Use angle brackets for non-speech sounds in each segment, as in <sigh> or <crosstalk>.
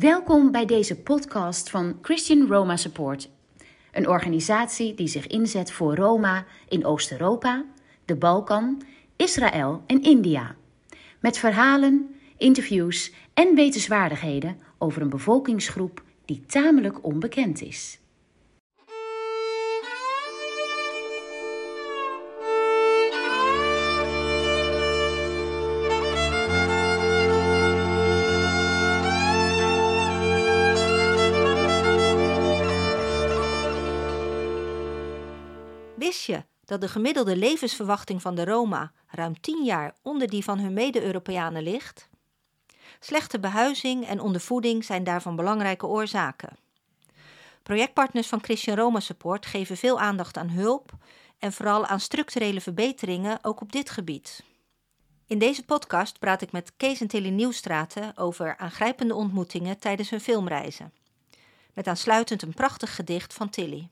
Welkom bij deze podcast van Christian Roma Support, een organisatie die zich inzet voor Roma in Oost-Europa, de Balkan, Israël en India. Met verhalen, interviews en wetenswaardigheden over een bevolkingsgroep die tamelijk onbekend is. Dat de gemiddelde levensverwachting van de Roma ruim 10 jaar onder die van hun mede-Europeanen ligt? Slechte behuizing en ondervoeding zijn daarvan belangrijke oorzaken. Projectpartners van Christian Roma Support geven veel aandacht aan hulp en vooral aan structurele verbeteringen ook op dit gebied. In deze podcast praat ik met Kees en Tilly Nieuwstraten over aangrijpende ontmoetingen tijdens hun filmreizen. Met aansluitend een prachtig gedicht van Tilly.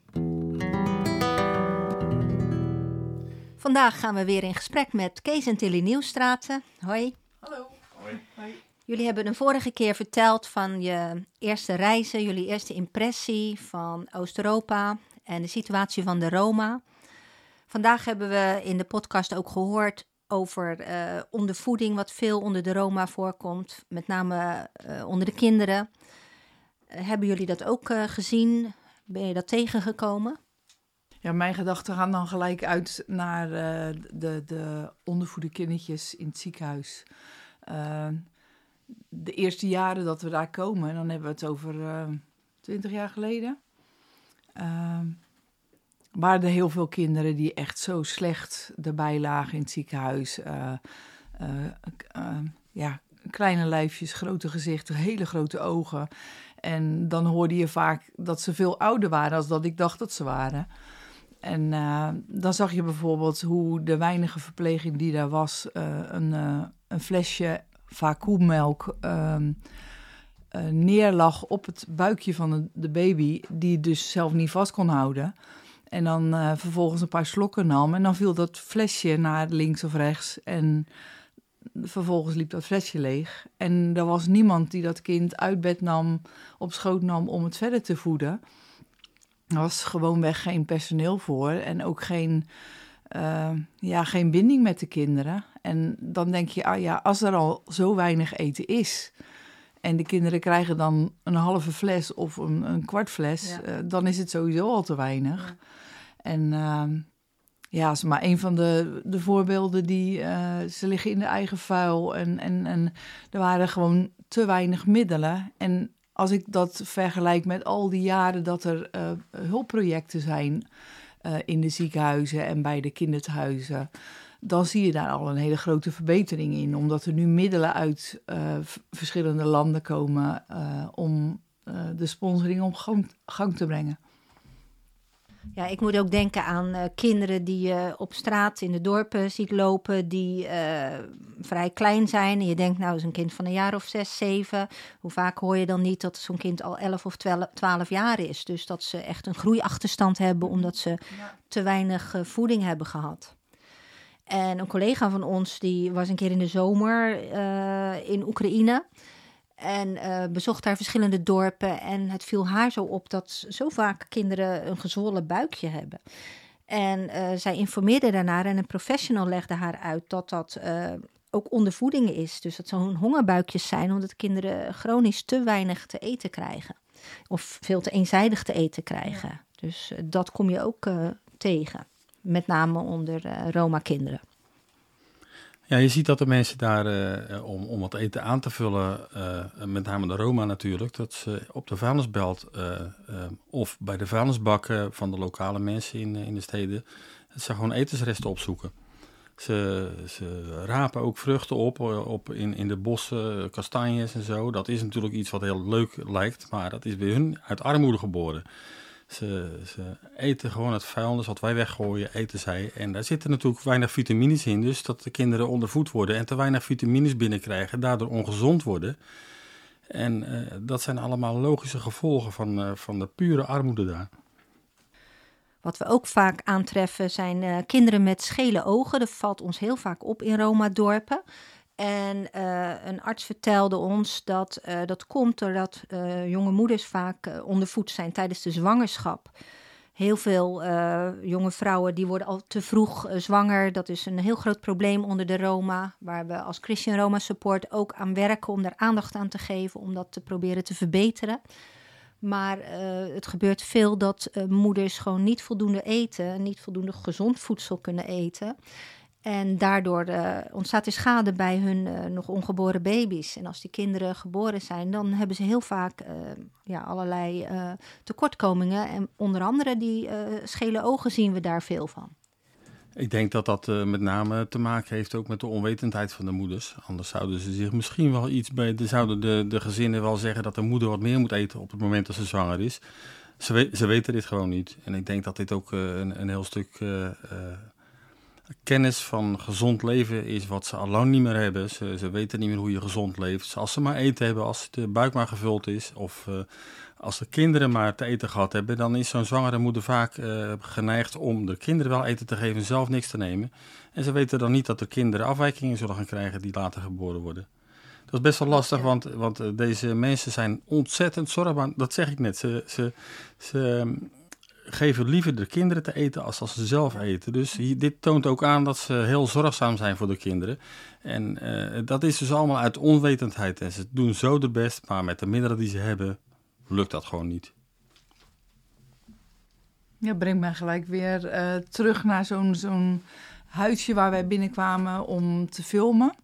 Vandaag gaan we weer in gesprek met Kees en Tilly Nieuwstraten. Hoi. Hallo. Hoi. Hoi. Jullie hebben een vorige keer verteld van je eerste reizen, jullie eerste impressie van Oost-Europa en de situatie van de Roma. Vandaag hebben we in de podcast ook gehoord over uh, ondervoeding, wat veel onder de Roma voorkomt, met name uh, onder de kinderen. Uh, hebben jullie dat ook gezien? Ben je dat tegengekomen? Ja, mijn gedachten gaan dan gelijk uit naar uh, de, de ondervoede kindertjes in het ziekenhuis. Uh, de eerste jaren dat we daar komen, dan hebben we het over twintig uh, jaar geleden. waren er heel veel kinderen die echt zo slecht erbij lagen in het ziekenhuis. ja, kleine lijfjes, grote gezichten, hele grote ogen. En dan hoorde je vaak dat ze veel ouder waren dan dat ik dacht dat ze waren. En uh, dan zag je bijvoorbeeld hoe de weinige verpleging die daar was, uh, een, uh, een flesje vacuummelk neerlag op het buikje van de, de, baby, die dus zelf niet vast kon houden. En dan vervolgens een paar slokken nam en dan viel dat flesje naar links of rechts en vervolgens liep dat flesje leeg. En er was niemand die dat kind uit bed nam, op schoot nam om het verder te voeden. Er was gewoonweg geen personeel voor en ook geen, uh, ja, geen binding met de kinderen. En dan denk je, ah ja, als er al zo weinig eten is en de kinderen krijgen dan een halve fles of een, een kwart fles, ja. uh, dan is het sowieso al te weinig. Ja. En uh, ja, is maar een van de, de voorbeelden die uh, ze liggen in de eigen vuil en, en, en er waren gewoon te weinig middelen. En als ik dat vergelijk met al die jaren dat er uh, hulpprojecten zijn uh, in de ziekenhuizen en bij de kinderthuizen, dan zie je daar al een hele grote verbetering in. Omdat er nu middelen uit uh, verschillende landen komen om de sponsoring op gang, gang te brengen. Ja, ik moet ook denken aan uh, kinderen die je op straat in de dorpen ziet lopen, die uh, vrij klein zijn. En je denkt, nou, is een kind van een jaar of zes, zeven. Hoe vaak hoor je dan niet dat zo'n kind al elf of twaalf jaar is? Dus dat ze echt een groeiachterstand hebben, omdat ze ja. te weinig uh, voeding hebben gehad. En een collega van ons, die was een keer in de zomer in Oekraïne. En uh, bezocht daar verschillende dorpen. En het viel haar zo op dat zo vaak kinderen een gezwollen buikje hebben. En uh, zij informeerde daarnaar en een professional legde haar uit dat dat uh, ook ondervoeding is. Dus dat zo'n hongerbuikjes zijn omdat kinderen chronisch te weinig te eten krijgen. Of veel te eenzijdig te eten krijgen. Ja. Dus dat kom je ook tegen. Met name onder Roma-kinderen. Ja, je ziet dat de mensen daar, uh, om, om wat eten aan te vullen, uh, met name de Roma natuurlijk, dat ze op de vuilnisbelt of bij de vuilnisbakken van de lokale mensen in, in de steden, ze gewoon etensresten opzoeken. Ze, ze rapen ook vruchten op, op in, in de bossen, kastanjes en zo. Dat is natuurlijk iets wat heel leuk lijkt, maar dat is bij hun uit armoede geboren. Ze, ze, eten gewoon het vuilnis wat wij weggooien, eten zij. En daar zitten natuurlijk weinig vitamines in. Dus dat de kinderen ondervoed worden en te weinig vitamines binnenkrijgen, daardoor ongezond worden. En uh, dat zijn allemaal logische gevolgen van, uh, van de pure armoede daar. Wat we ook vaak aantreffen zijn uh, kinderen met schele ogen. Dat valt ons heel vaak op in Roma-dorpen. En een arts vertelde ons dat dat komt doordat jonge moeders vaak ondervoed zijn tijdens de zwangerschap heel veel jonge vrouwen die worden al te vroeg zwanger. Dat is een heel groot probleem onder de Roma, waar we als Christian Roma Support ook aan werken om daar aandacht aan te geven, om dat te proberen te verbeteren. Maar het gebeurt veel dat moeders gewoon niet voldoende eten, niet voldoende gezond voedsel kunnen eten. En daardoor uh, ontstaat er schade bij hun uh, nog ongeboren baby's. En als die kinderen geboren zijn, dan hebben ze heel vaak uh, ja, allerlei tekortkomingen. En onder andere die schele ogen zien we daar veel van. Ik denk dat dat met name te maken heeft ook met de onwetendheid van de moeders. Anders zouden ze zich misschien wel iets bij. Zouden de, de gezinnen wel zeggen dat de moeder wat meer moet eten op het moment dat ze zwanger is. Ze, ze weten dit gewoon niet. En ik denk dat dit ook een, een heel stuk kennis van gezond leven is wat ze al lang niet meer hebben. Ze, ze, weten niet meer hoe je gezond leeft. Als ze maar eten hebben, als de buik maar gevuld is, of uh, als de kinderen maar te eten gehad hebben, dan is zo'n zwangere moeder vaak uh, geneigd om de kinderen wel eten te geven en zelf niks te nemen. En ze weten dan niet dat de kinderen afwijkingen zullen gaan krijgen die later geboren worden. Dat is best wel lastig, want, want uh, deze mensen zijn ontzettend zorgbaar. Dat zeg ik net. Ze, ze, ze, geven liever de kinderen te eten als als ze zelf eten. Dus dit toont ook aan dat ze heel zorgzaam zijn voor de kinderen. En uh, dat is dus allemaal uit onwetendheid. En ze doen zo de best, maar met de middelen die ze hebben, lukt dat gewoon niet. Ja, brengt mij gelijk weer uh, terug naar zo'n zo'n huisje waar wij binnenkwamen om te filmen.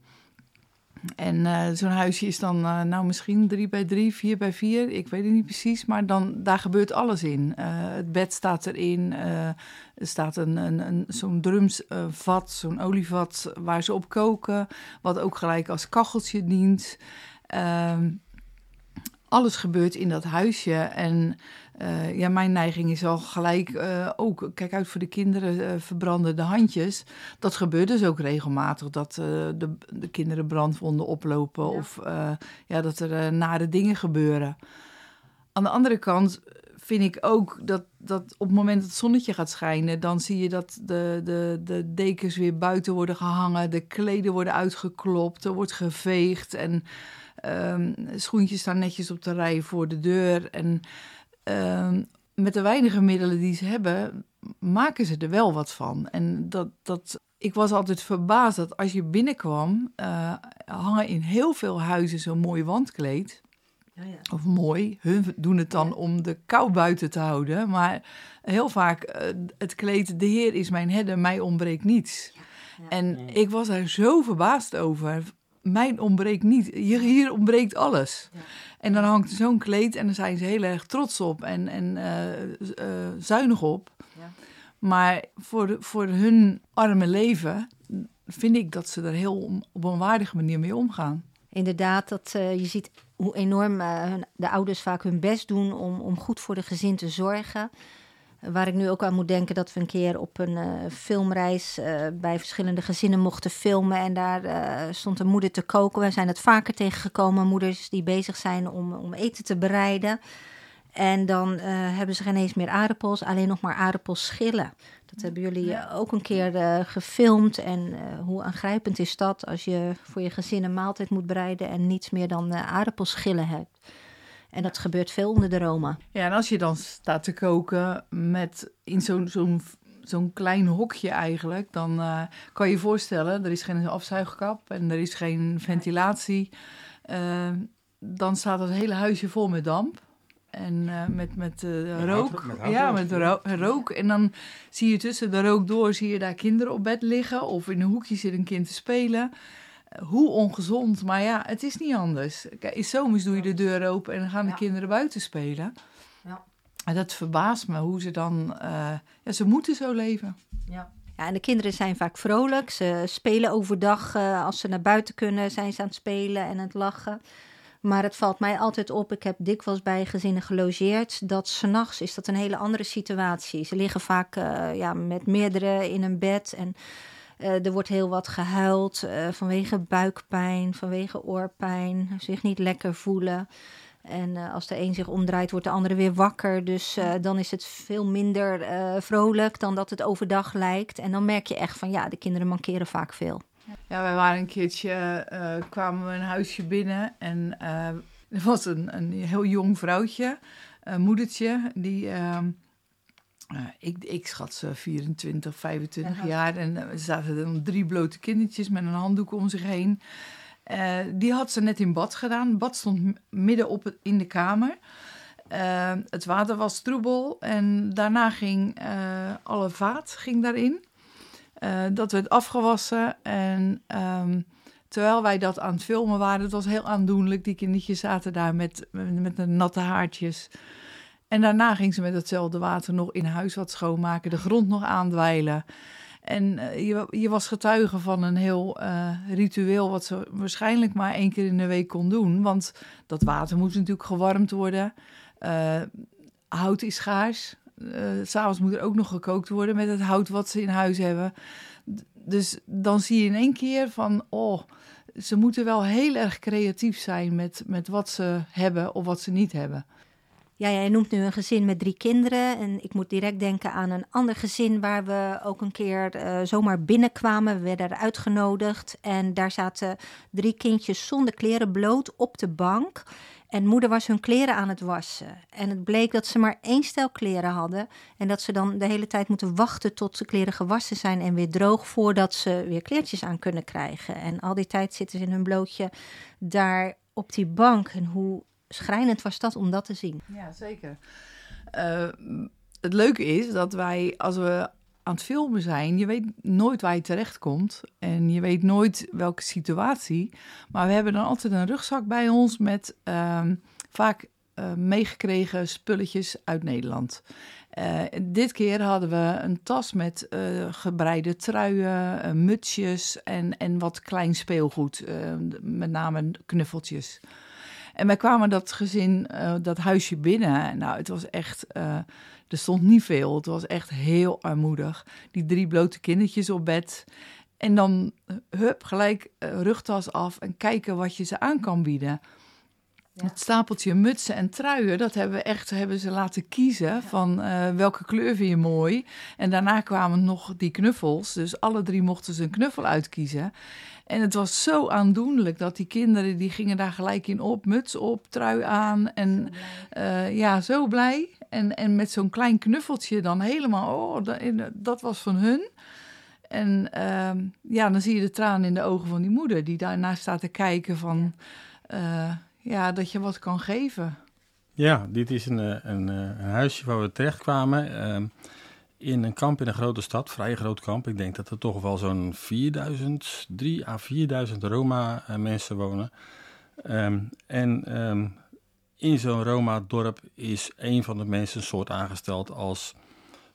En uh, zo'n huisje is dan uh, nou misschien drie bij drie, vier bij vier. Ik weet het niet precies, maar dan, daar gebeurt alles in. Uh, het bed staat erin. er staat een, een, een, zo'n drumsvat, zo'n olievat waar ze op koken. Wat ook gelijk als kacheltje dient. Ehm, alles gebeurt in dat huisje. En uh, ja, mijn neiging is al gelijk uh, ook, kijk uit voor de kinderen, uh, verbranden de handjes. Dat gebeurt dus ook regelmatig, dat de, de, kinderen brandwonden oplopen ja. of ja, dat er nare dingen gebeuren. Aan de andere kant vind ik ook dat, dat op het moment dat het zonnetje gaat schijnen, dan zie je dat de, de, de dekens weer buiten worden gehangen, de kleden worden uitgeklopt, er wordt geveegd en um, schoentjes staan netjes op de rij voor de deur. En uh, met de weinige middelen die ze hebben, maken ze er wel wat van. En dat, dat, ik was altijd verbaasd dat als je binnenkwam, uh, hangen in heel veel huizen zo'n mooi wandkleed. Ja, ja. Of mooi, hun doen het dan ja. om de kou buiten te houden. Maar heel vaak uh, het kleed, de Heer is mijn herder, mij ontbreekt niets. En ik was daar zo verbaasd over mijn ontbreekt niet. Hier, hier ontbreekt alles. Ja. En dan hangt zo'n kleed en dan zijn ze heel erg trots op en, en uh, uh, zuinig op. Ja. Maar voor, de, voor hun arme leven vind ik dat ze er heel om, op een waardige manier mee omgaan. Inderdaad, dat, uh, je ziet hoe enorm hun, de ouders vaak hun best doen om, om goed voor de gezin te zorgen. Waar ik nu ook aan moet denken dat we een keer op een uh, filmreis uh, bij verschillende gezinnen mochten filmen. En daar uh, stond een moeder te koken. We zijn het vaker tegengekomen, moeders die bezig zijn om, om eten te bereiden. En dan hebben ze geen eens meer aardappels, alleen nog maar aardappelschillen. Dat hebben jullie ja. ook een keer gefilmd. En hoe aangrijpend is dat als je voor je gezin een maaltijd moet bereiden en niets meer dan aardappelschillen hebt. En dat gebeurt veel onder de Roma. Ja, en als je dan staat te koken met in zo'n zo'n zo'n klein hokje eigenlijk, dan uh, kan je je voorstellen, er is geen afzuigkap en er is geen ventilatie. Uh, dan staat het hele huisje vol met damp. En uh, met, met, met rook. Hout, met ja, met ro rook. En dan zie je tussen de rook door, zie je daar kinderen op bed liggen. Of in een hoekje zit een kind te spelen hoe ongezond, maar ja, het is niet anders. Kijk, in zomers doe je de deur open en dan gaan de ja. kinderen buiten spelen. Ja. En dat verbaast me hoe ze dan, uh, ja, ze moeten zo leven. Ja. Ja, en de kinderen zijn vaak vrolijk. Ze spelen overdag. Uh, als ze naar buiten kunnen, zijn ze aan het spelen en aan het lachen. Maar het valt mij altijd op, ik heb dikwijls bij gezinnen gelogeerd, dat s'nachts is dat een hele andere situatie. Ze liggen vaak uh, ja, met meerdere in een bed en uh, er wordt heel wat gehuild uh, vanwege buikpijn, vanwege oorpijn, zich niet lekker voelen. En uh, als de een zich omdraait, wordt de andere weer wakker. Dus dan is het veel minder vrolijk dan dat het overdag lijkt. En dan merk je echt van ja, de kinderen mankeren vaak veel. Ja, wij waren een keertje, kwamen we een huisje binnen en er was een, een heel jong vrouwtje, een moedertje, die, uh, ik, ik schat ze 24, 25 jaar en er zaten er drie blote kindertjes met een handdoek om zich heen. die had ze net in bad gedaan. Het bad stond midden op het, in de kamer. het water was troebel en daarna ging alle vaat ging daarin. Dat werd afgewassen en um, terwijl wij dat aan het filmen waren, het was heel aandoenlijk. Die kindertjes zaten daar met, met, de natte haartjes. En daarna ging ze met hetzelfde water nog in huis wat schoonmaken, de grond nog aandwijlen. En uh, je, je, was getuige van een heel uh, ritueel wat ze waarschijnlijk maar één keer in de week kon doen. Want dat water moet natuurlijk gewarmd worden. hout is schaars. S'avonds moet er ook nog gekookt worden met het hout wat ze in huis hebben. Dus dan zie je in één keer van, oh, ze moeten wel heel erg creatief zijn met, met wat ze hebben of wat ze niet hebben. Ja, jij noemt nu een gezin met drie kinderen. En ik moet direct denken aan een ander gezin waar we ook een keer uh, zomaar binnenkwamen. We werden uitgenodigd en daar zaten drie kindjes zonder kleren bloot op de bank. En moeder was hun kleren aan het wassen. En het bleek dat ze maar één stel kleren hadden. En dat ze dan de hele tijd moeten wachten tot de kleren gewassen zijn en weer droog. voordat ze weer kleertjes aan kunnen krijgen. En al die tijd zitten ze in hun blootje daar op die bank. En hoe schrijnend was dat om dat te zien? Ja, zeker. Uh, het leuke is dat wij, als we aan het filmen zijn, je weet nooit waar je terecht komt en je weet nooit welke situatie. Maar we hebben dan altijd een rugzak bij ons met uh, vaak uh, meegekregen spulletjes uit Nederland. Uh, dit keer hadden we een tas met gebreide truien, mutsjes en, en wat klein speelgoed, met name knuffeltjes. En wij kwamen dat gezin, dat huisje binnen. Nou, het was echt er stond niet veel. Het was echt heel armoedig. Die drie blote kindertjes op bed. En dan, eh, hup, gelijk rugtas af en kijken wat je ze aan kan bieden. Het stapeltje mutsen en truien, dat hebben we echt hebben ze laten kiezen van uh, welke kleur vind je mooi. En daarna kwamen nog die knuffels, dus alle drie mochten ze een knuffel uitkiezen. En het was zo aandoenlijk dat die kinderen, die gingen daar gelijk in op, muts op, trui aan. En uh, ja, zo blij. En, en met zo'n klein knuffeltje dan helemaal, oh, dat, dat was van hun. En uh, ja, dan zie je de tranen in de ogen van die moeder, die daarnaast staat te kijken van, uh, ja, dat je wat kan geven. Ja, dit is een, een, een huisje waar we terechtkwamen. Uh, in een kamp in een grote stad, vrij groot kamp. Ik denk dat er toch wel zo'n 4000, 3 à 4000 Roma-mensen wonen. Um, en um, in zo'n Roma-dorp is een van de mensen een soort aangesteld als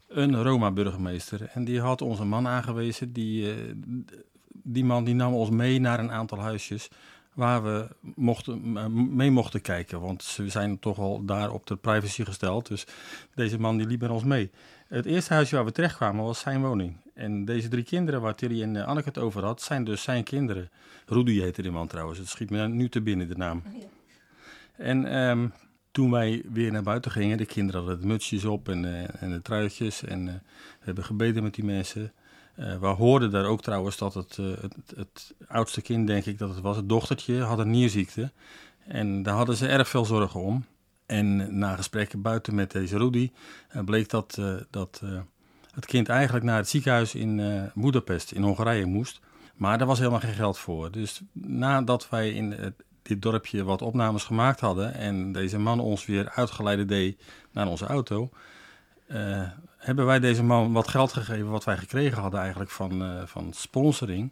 een Roma-burgemeester. En die had onze man aangewezen. Die, die man die nam ons mee naar een aantal huisjes waar we mochten, mee mochten kijken. Want ze zijn toch al daar op de privacy gesteld. Dus deze man die liep met ons mee. Het eerste huisje waar we terechtkwamen was zijn woning. En deze drie kinderen waar Tilly en Anneke het over had, zijn dus zijn kinderen. Rudy heette die man trouwens. Het schiet me nu te binnen, de naam. En um, toen wij weer naar buiten gingen, de kinderen hadden de mutsjes op en, uh, en de truitjes. En uh, we hebben gebeden met die mensen. Uh, we hoorden daar ook trouwens dat het, het, het, oudste kind, denk ik dat het was, het dochtertje, had een nierziekte. En daar hadden ze erg veel zorgen om. En na gesprekken buiten met deze Rudy bleek dat, dat het kind eigenlijk naar het ziekenhuis in Budapest in Hongarije moest. Maar daar was helemaal geen geld voor. Dus nadat wij in dit dorpje wat opnames gemaakt hadden en deze man ons weer uitgeleide deed naar onze auto, hebben wij deze man wat geld gegeven wat wij gekregen hadden eigenlijk van, uh, van sponsoring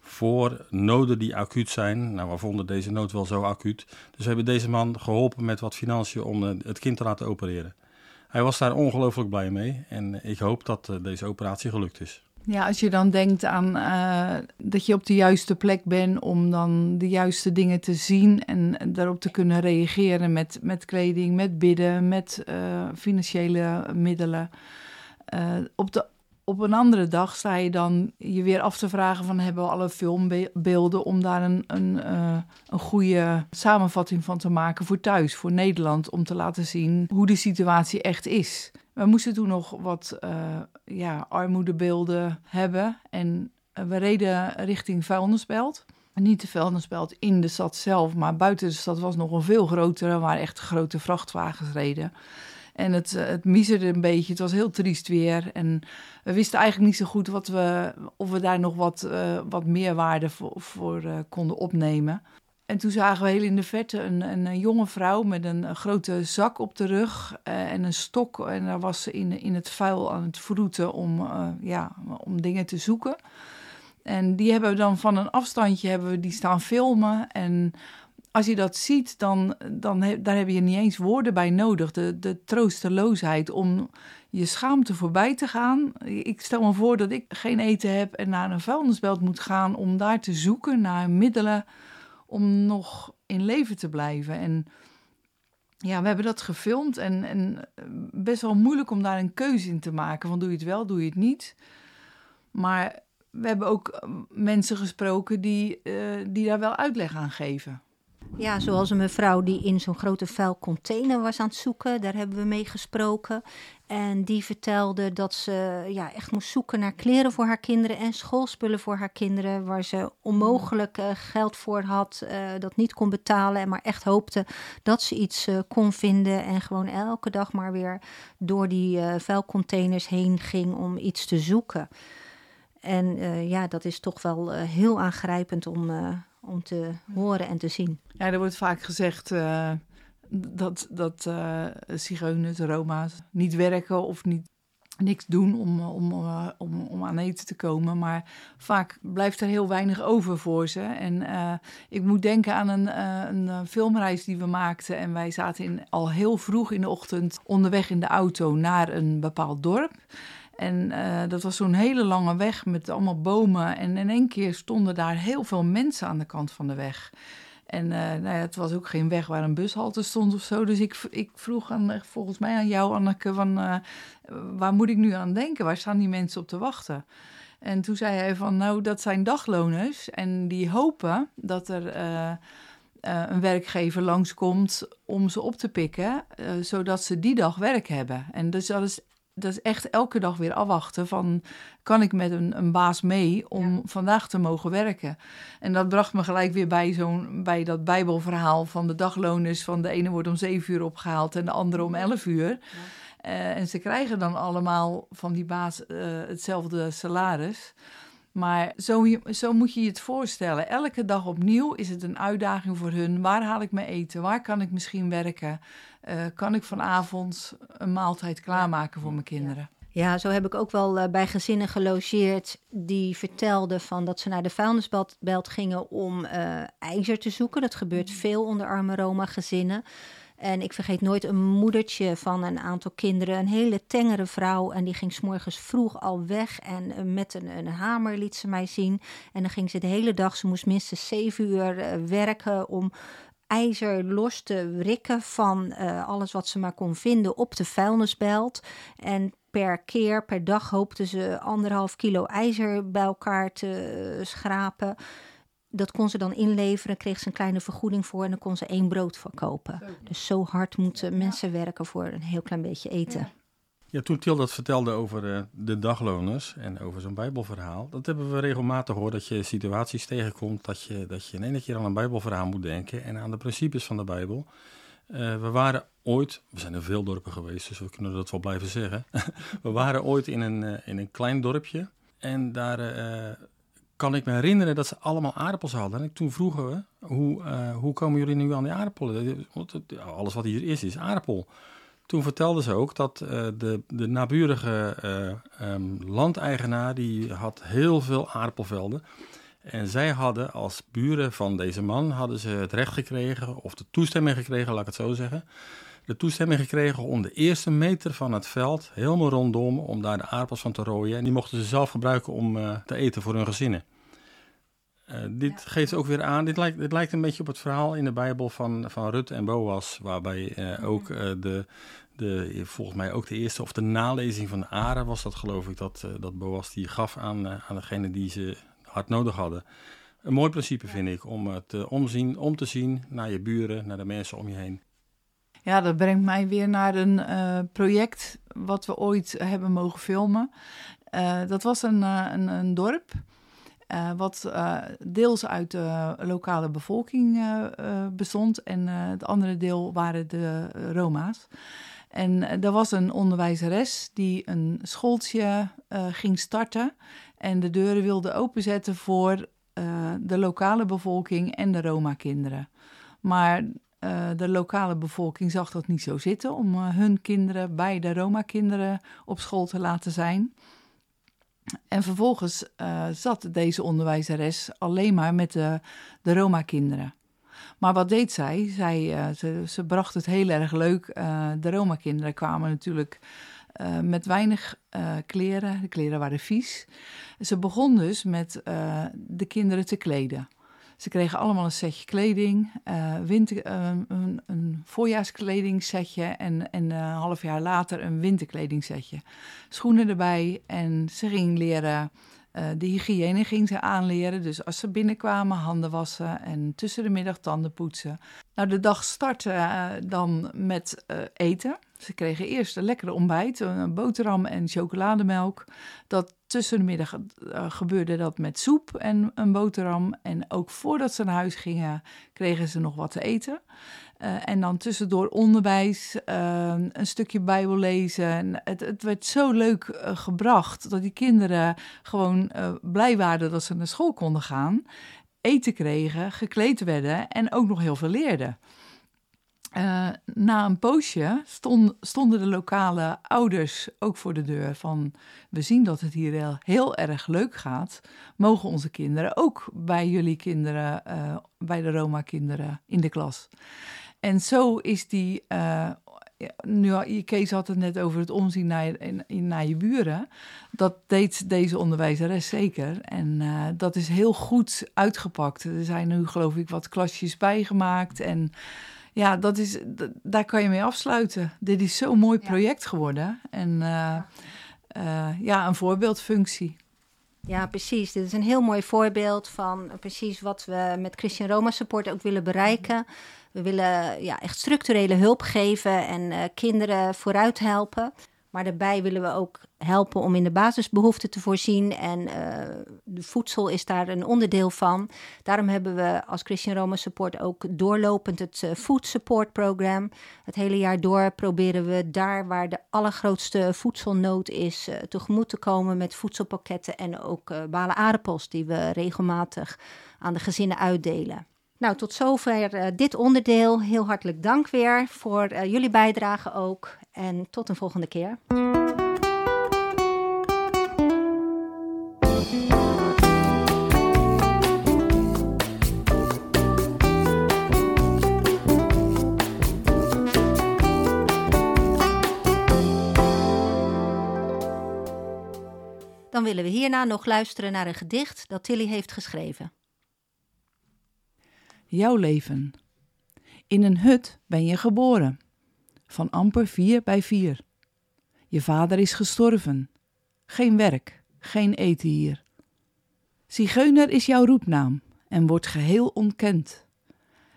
voor noden die acuut zijn. Nou, we vonden deze nood wel zo acuut. Dus we hebben deze man geholpen met wat financiën om uh, het kind te laten opereren. Hij was daar ongelooflijk blij mee en ik hoop dat deze operatie gelukt is. Ja, als je dan denkt aan dat je op de juiste plek bent om dan de juiste dingen te zien en daarop te kunnen reageren met, met kleding, met bidden, met financiële middelen. Uh, op, de, op een andere dag sta je dan je weer af te vragen van hebben we alle filmbeelden om daar een, een, een goede samenvatting van te maken voor thuis, voor Nederland, om te laten zien hoe de situatie echt is. We moesten toen nog wat uh, ja, armoedebeelden hebben. En we reden richting Vuilnisbelt. Niet de vuilnisbelt in de stad zelf, maar buiten de stad was nog een veel grotere, waar echt grote vrachtwagens reden. En het, het miserde een beetje, het was heel triest weer. En we wisten eigenlijk niet zo goed wat we, of we daar nog wat, uh, wat meerwaarde voor, voor uh, konden opnemen. En toen zagen we heel in de verte een, een, jonge vrouw met een, grote zak op de rug en een stok. En daar was ze in, in het vuil aan het vroeten om, ja, om dingen te zoeken. En die hebben we dan van een afstandje hebben we die staan filmen. En als je dat ziet, dan, dan daar heb je niet eens woorden bij nodig. De, de troosteloosheid om je schaamte voorbij te gaan. Ik stel me voor dat ik geen eten heb en naar een vuilnisbelt moet gaan om daar te zoeken naar middelen om nog in leven te blijven. En ja, we hebben dat gefilmd en, en best wel moeilijk om daar een keuze in te maken. Van doe je het wel, doe je het niet. Maar we hebben ook mensen gesproken die, uh, die daar wel uitleg aan geven. Ja, zoals een mevrouw die in zo'n grote vuil container was aan het zoeken. Daar hebben we mee gesproken. En die vertelde dat ze ja, echt moest zoeken naar kleren voor haar kinderen en schoolspullen voor haar kinderen. Waar ze onmogelijk uh, geld voor had, uh, dat niet kon betalen. Maar echt hoopte dat ze iets uh, kon vinden. En gewoon elke dag maar weer door die vuilcontainers heen ging om iets te zoeken. En ja, dat is toch wel heel aangrijpend om om te horen en te zien. Ja, er wordt vaak gezegd uh, dat, dat uh, zigeuners, Roma's niet werken of niet niks doen om, om, om, om aan eten te komen. Maar vaak blijft er heel weinig over voor ze. En ik moet denken aan een, een filmreis die we maakten. En wij zaten in, al heel vroeg in de ochtend onderweg in de auto naar een bepaald dorp. En uh, dat was zo'n hele lange weg met allemaal bomen. En in één keer stonden daar heel veel mensen aan de kant van de weg. En uh, nou ja, het was ook geen weg waar een bushalte stond of zo. Dus ik, ik vroeg aan, eh, volgens mij aan jou, Anneke, van waar moet ik nu aan denken? Waar staan die mensen op te wachten? En toen zei hij van, nou, dat zijn dagloners. En die hopen dat er een werkgever langskomt om ze op te pikken, zodat ze die dag werk hebben. En dus dat is dat is echt elke dag weer afwachten van... kan ik met een, een baas mee om vandaag te mogen werken? En dat bracht me gelijk weer bij, zo'n, bij dat bijbelverhaal van de dagloners... van de ene wordt om zeven uur opgehaald en de andere om elf uur. Ja. Uh, en ze krijgen dan allemaal van die baas uh, hetzelfde salaris... Maar zo, zo, moet je je het voorstellen. Elke dag opnieuw is het een uitdaging voor hun. Waar haal ik mijn eten? Waar kan ik misschien werken? Uh, kan ik vanavond een maaltijd klaarmaken voor mijn kinderen? Ja, zo heb ik ook wel uh, bij gezinnen gelogeerd die vertelden van dat ze naar de vuilnisbelt gingen om uh, ijzer te zoeken. Dat gebeurt mm. veel onder arme Roma gezinnen. En ik vergeet nooit een moedertje van een aantal kinderen, een hele tengere vrouw. En die ging s'morgens vroeg al weg en met een, een, hamer liet ze mij zien. En dan ging ze de hele dag, ze moest minstens zeven uur uh, werken om ijzer los te rikken van uh, alles wat ze maar kon vinden op de vuilnisbelt. En per keer, per dag hoopte ze anderhalf kilo ijzer bij elkaar te schrapen. Dat kon ze dan inleveren, kreeg ze een kleine vergoeding voor en dan kon ze één brood verkopen. Dus zo hard moeten mensen werken voor een heel klein beetje eten. Ja. Ja, toen Til dat vertelde over uh, de dagloners en over zo'n Bijbelverhaal, dat hebben we regelmatig gehoord dat je situaties tegenkomt dat je, dat je in één keer aan een Bijbelverhaal moet denken en aan de principes van de Bijbel. Uh, we waren ooit, we zijn in veel dorpen geweest, dus we kunnen dat wel blijven zeggen. <laughs> we waren ooit in een, uh, in een klein dorpje en daar kan ik me herinneren dat ze allemaal aardappels hadden. En toen vroegen we, hoe, hoe komen jullie nu aan die aardappelen? Alles wat hier is, is aardappel. Toen vertelde ze ook dat uh, de, de naburige uh, um, landeigenaar die had heel veel aardappelvelden. En zij hadden als buren van deze man hadden ze het recht gekregen, of de toestemming gekregen, laat ik het zo zeggen. De toestemming gekregen om de eerste meter van het veld, helemaal rondom, om daar de aardappels van te rooien. En die mochten ze zelf gebruiken om uh, te eten voor hun gezinnen. Uh, dit ja. geeft ook weer aan, dit lijkt, dit lijkt een beetje op het verhaal in de Bijbel van, van Rut en Boas, waarbij uh, ook uh, de, de, volgens mij ook de eerste, of de nalezing van de Aren was dat geloof ik, dat, dat Boas die gaf aan, aan degene die ze hard nodig hadden. Een mooi principe vind ik, om te omzien, om te zien naar je buren, naar de mensen om je heen. Ja, dat brengt mij weer naar een project wat we ooit hebben mogen filmen. dat was een, een, een dorp wat deels uit de lokale bevolking bestond en het andere deel waren de Roma's. En er was een onderwijzeres die een schooltje ging starten en de deuren wilde openzetten voor de lokale bevolking en de Roma-kinderen. Maar de lokale bevolking zag dat niet zo zitten om hun kinderen bij de Roma-kinderen op school te laten zijn. En vervolgens uh, zat deze onderwijzeres alleen maar met de, de Roma-kinderen. Maar wat deed zij? zij ze, ze, bracht het heel erg leuk. De Roma-kinderen kwamen natuurlijk met weinig kleren. De kleren waren vies. Ze begon dus met de kinderen te kleden. Ze kregen allemaal een setje kleding, uh, winter, uh, een, een voorjaarskledingssetje en, en een half jaar later een winterkledingsetje. Schoenen erbij en ze ging leren, de hygiëne ging ze aanleren. Dus als ze binnenkwamen, handen wassen en tussen de middag tanden poetsen. Nou, de dag startte dan met eten. Ze kregen eerst een lekkere ontbijt, een boterham en chocolademelk. Dat tussen de middag uh, gebeurde dat met soep en een boterham. En ook voordat ze naar huis gingen, kregen ze nog wat te eten. Uh, en dan tussendoor onderwijs, uh, een stukje Bijbel lezen. Het, het werd zo leuk gebracht dat die kinderen gewoon blij waren dat ze naar school konden gaan. Eten kregen, gekleed werden en ook nog heel veel leerden. Uh, na een poosje stond, stonden de lokale ouders ook voor de deur van... we zien dat het hier heel, heel erg leuk gaat. Mogen onze kinderen ook bij jullie kinderen, uh, bij de Roma-kinderen in de klas? En zo is die... Uh, nu, Kees had het net over het omzien naar je, naar je buren. Dat deed deze onderwijzeres zeker. En dat is heel goed uitgepakt. Er zijn nu geloof ik wat klasjes bijgemaakt en ja, dat is, daar kan je mee afsluiten. Dit is zo'n mooi project geworden. En uh, uh, ja, een voorbeeldfunctie. Ja, precies. Dit is een heel mooi voorbeeld van precies wat we met Christian Roma Support ook willen bereiken. We willen ja, echt structurele hulp geven en uh, kinderen vooruit helpen. Maar daarbij willen we ook helpen om in de basisbehoeften te voorzien. En de voedsel is daar een onderdeel van. Daarom hebben we als Christian Roma Support ook doorlopend het uh, Food Support Program. Het hele jaar door proberen we daar waar de allergrootste voedselnood is... Uh, tegemoet te komen met voedselpakketten en ook balen aardappels... die we regelmatig aan de gezinnen uitdelen. Nou, tot zover dit onderdeel. Heel hartelijk dank weer voor jullie bijdrage ook. En tot een volgende keer. Dan willen we hierna nog luisteren naar een gedicht dat Tilly heeft geschreven jouw leven. In een hut ben je geboren, van amper vier bij vier. Je vader is gestorven, geen werk, geen eten hier. Zigeuner is jouw roepnaam en wordt geheel ontkend.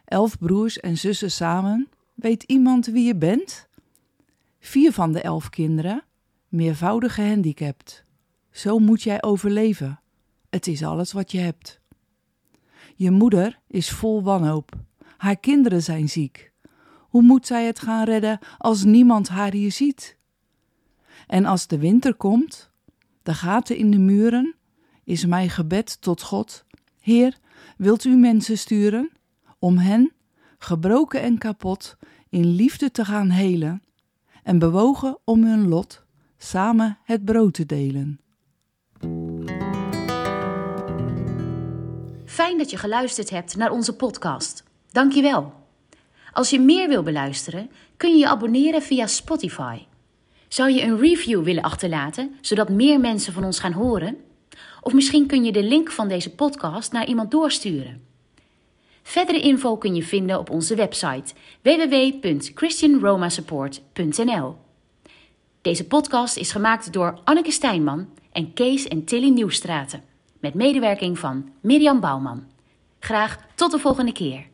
Elf broers en zussen samen, weet iemand wie je bent? Vier van de elf kinderen, meervoudig gehandicapt. Zo moet jij overleven. Het is alles wat je hebt. Je moeder is vol wanhoop. Haar kinderen zijn ziek. Hoe moet zij het gaan redden als niemand haar hier ziet? En als de winter komt, de gaten in de muren, is mijn gebed tot God: Heer, wilt u mensen sturen om hen, gebroken en kapot, in liefde te gaan helen en bewogen om hun lot samen het brood te delen? Fijn dat je geluisterd hebt naar onze podcast. Dank je wel. Als je meer wil beluisteren, kun je je abonneren via Spotify. Zou je een review willen achterlaten, zodat meer mensen van ons gaan horen? Of misschien kun je de link van deze podcast naar iemand doorsturen. Verdere info kun je vinden op onze website www.christianromasupport.nl. Deze podcast is gemaakt door Anneke Stijnman en Kees en Tilly Nieuwstraten met medewerking van Mirjam Bouwman. Graag tot de volgende keer.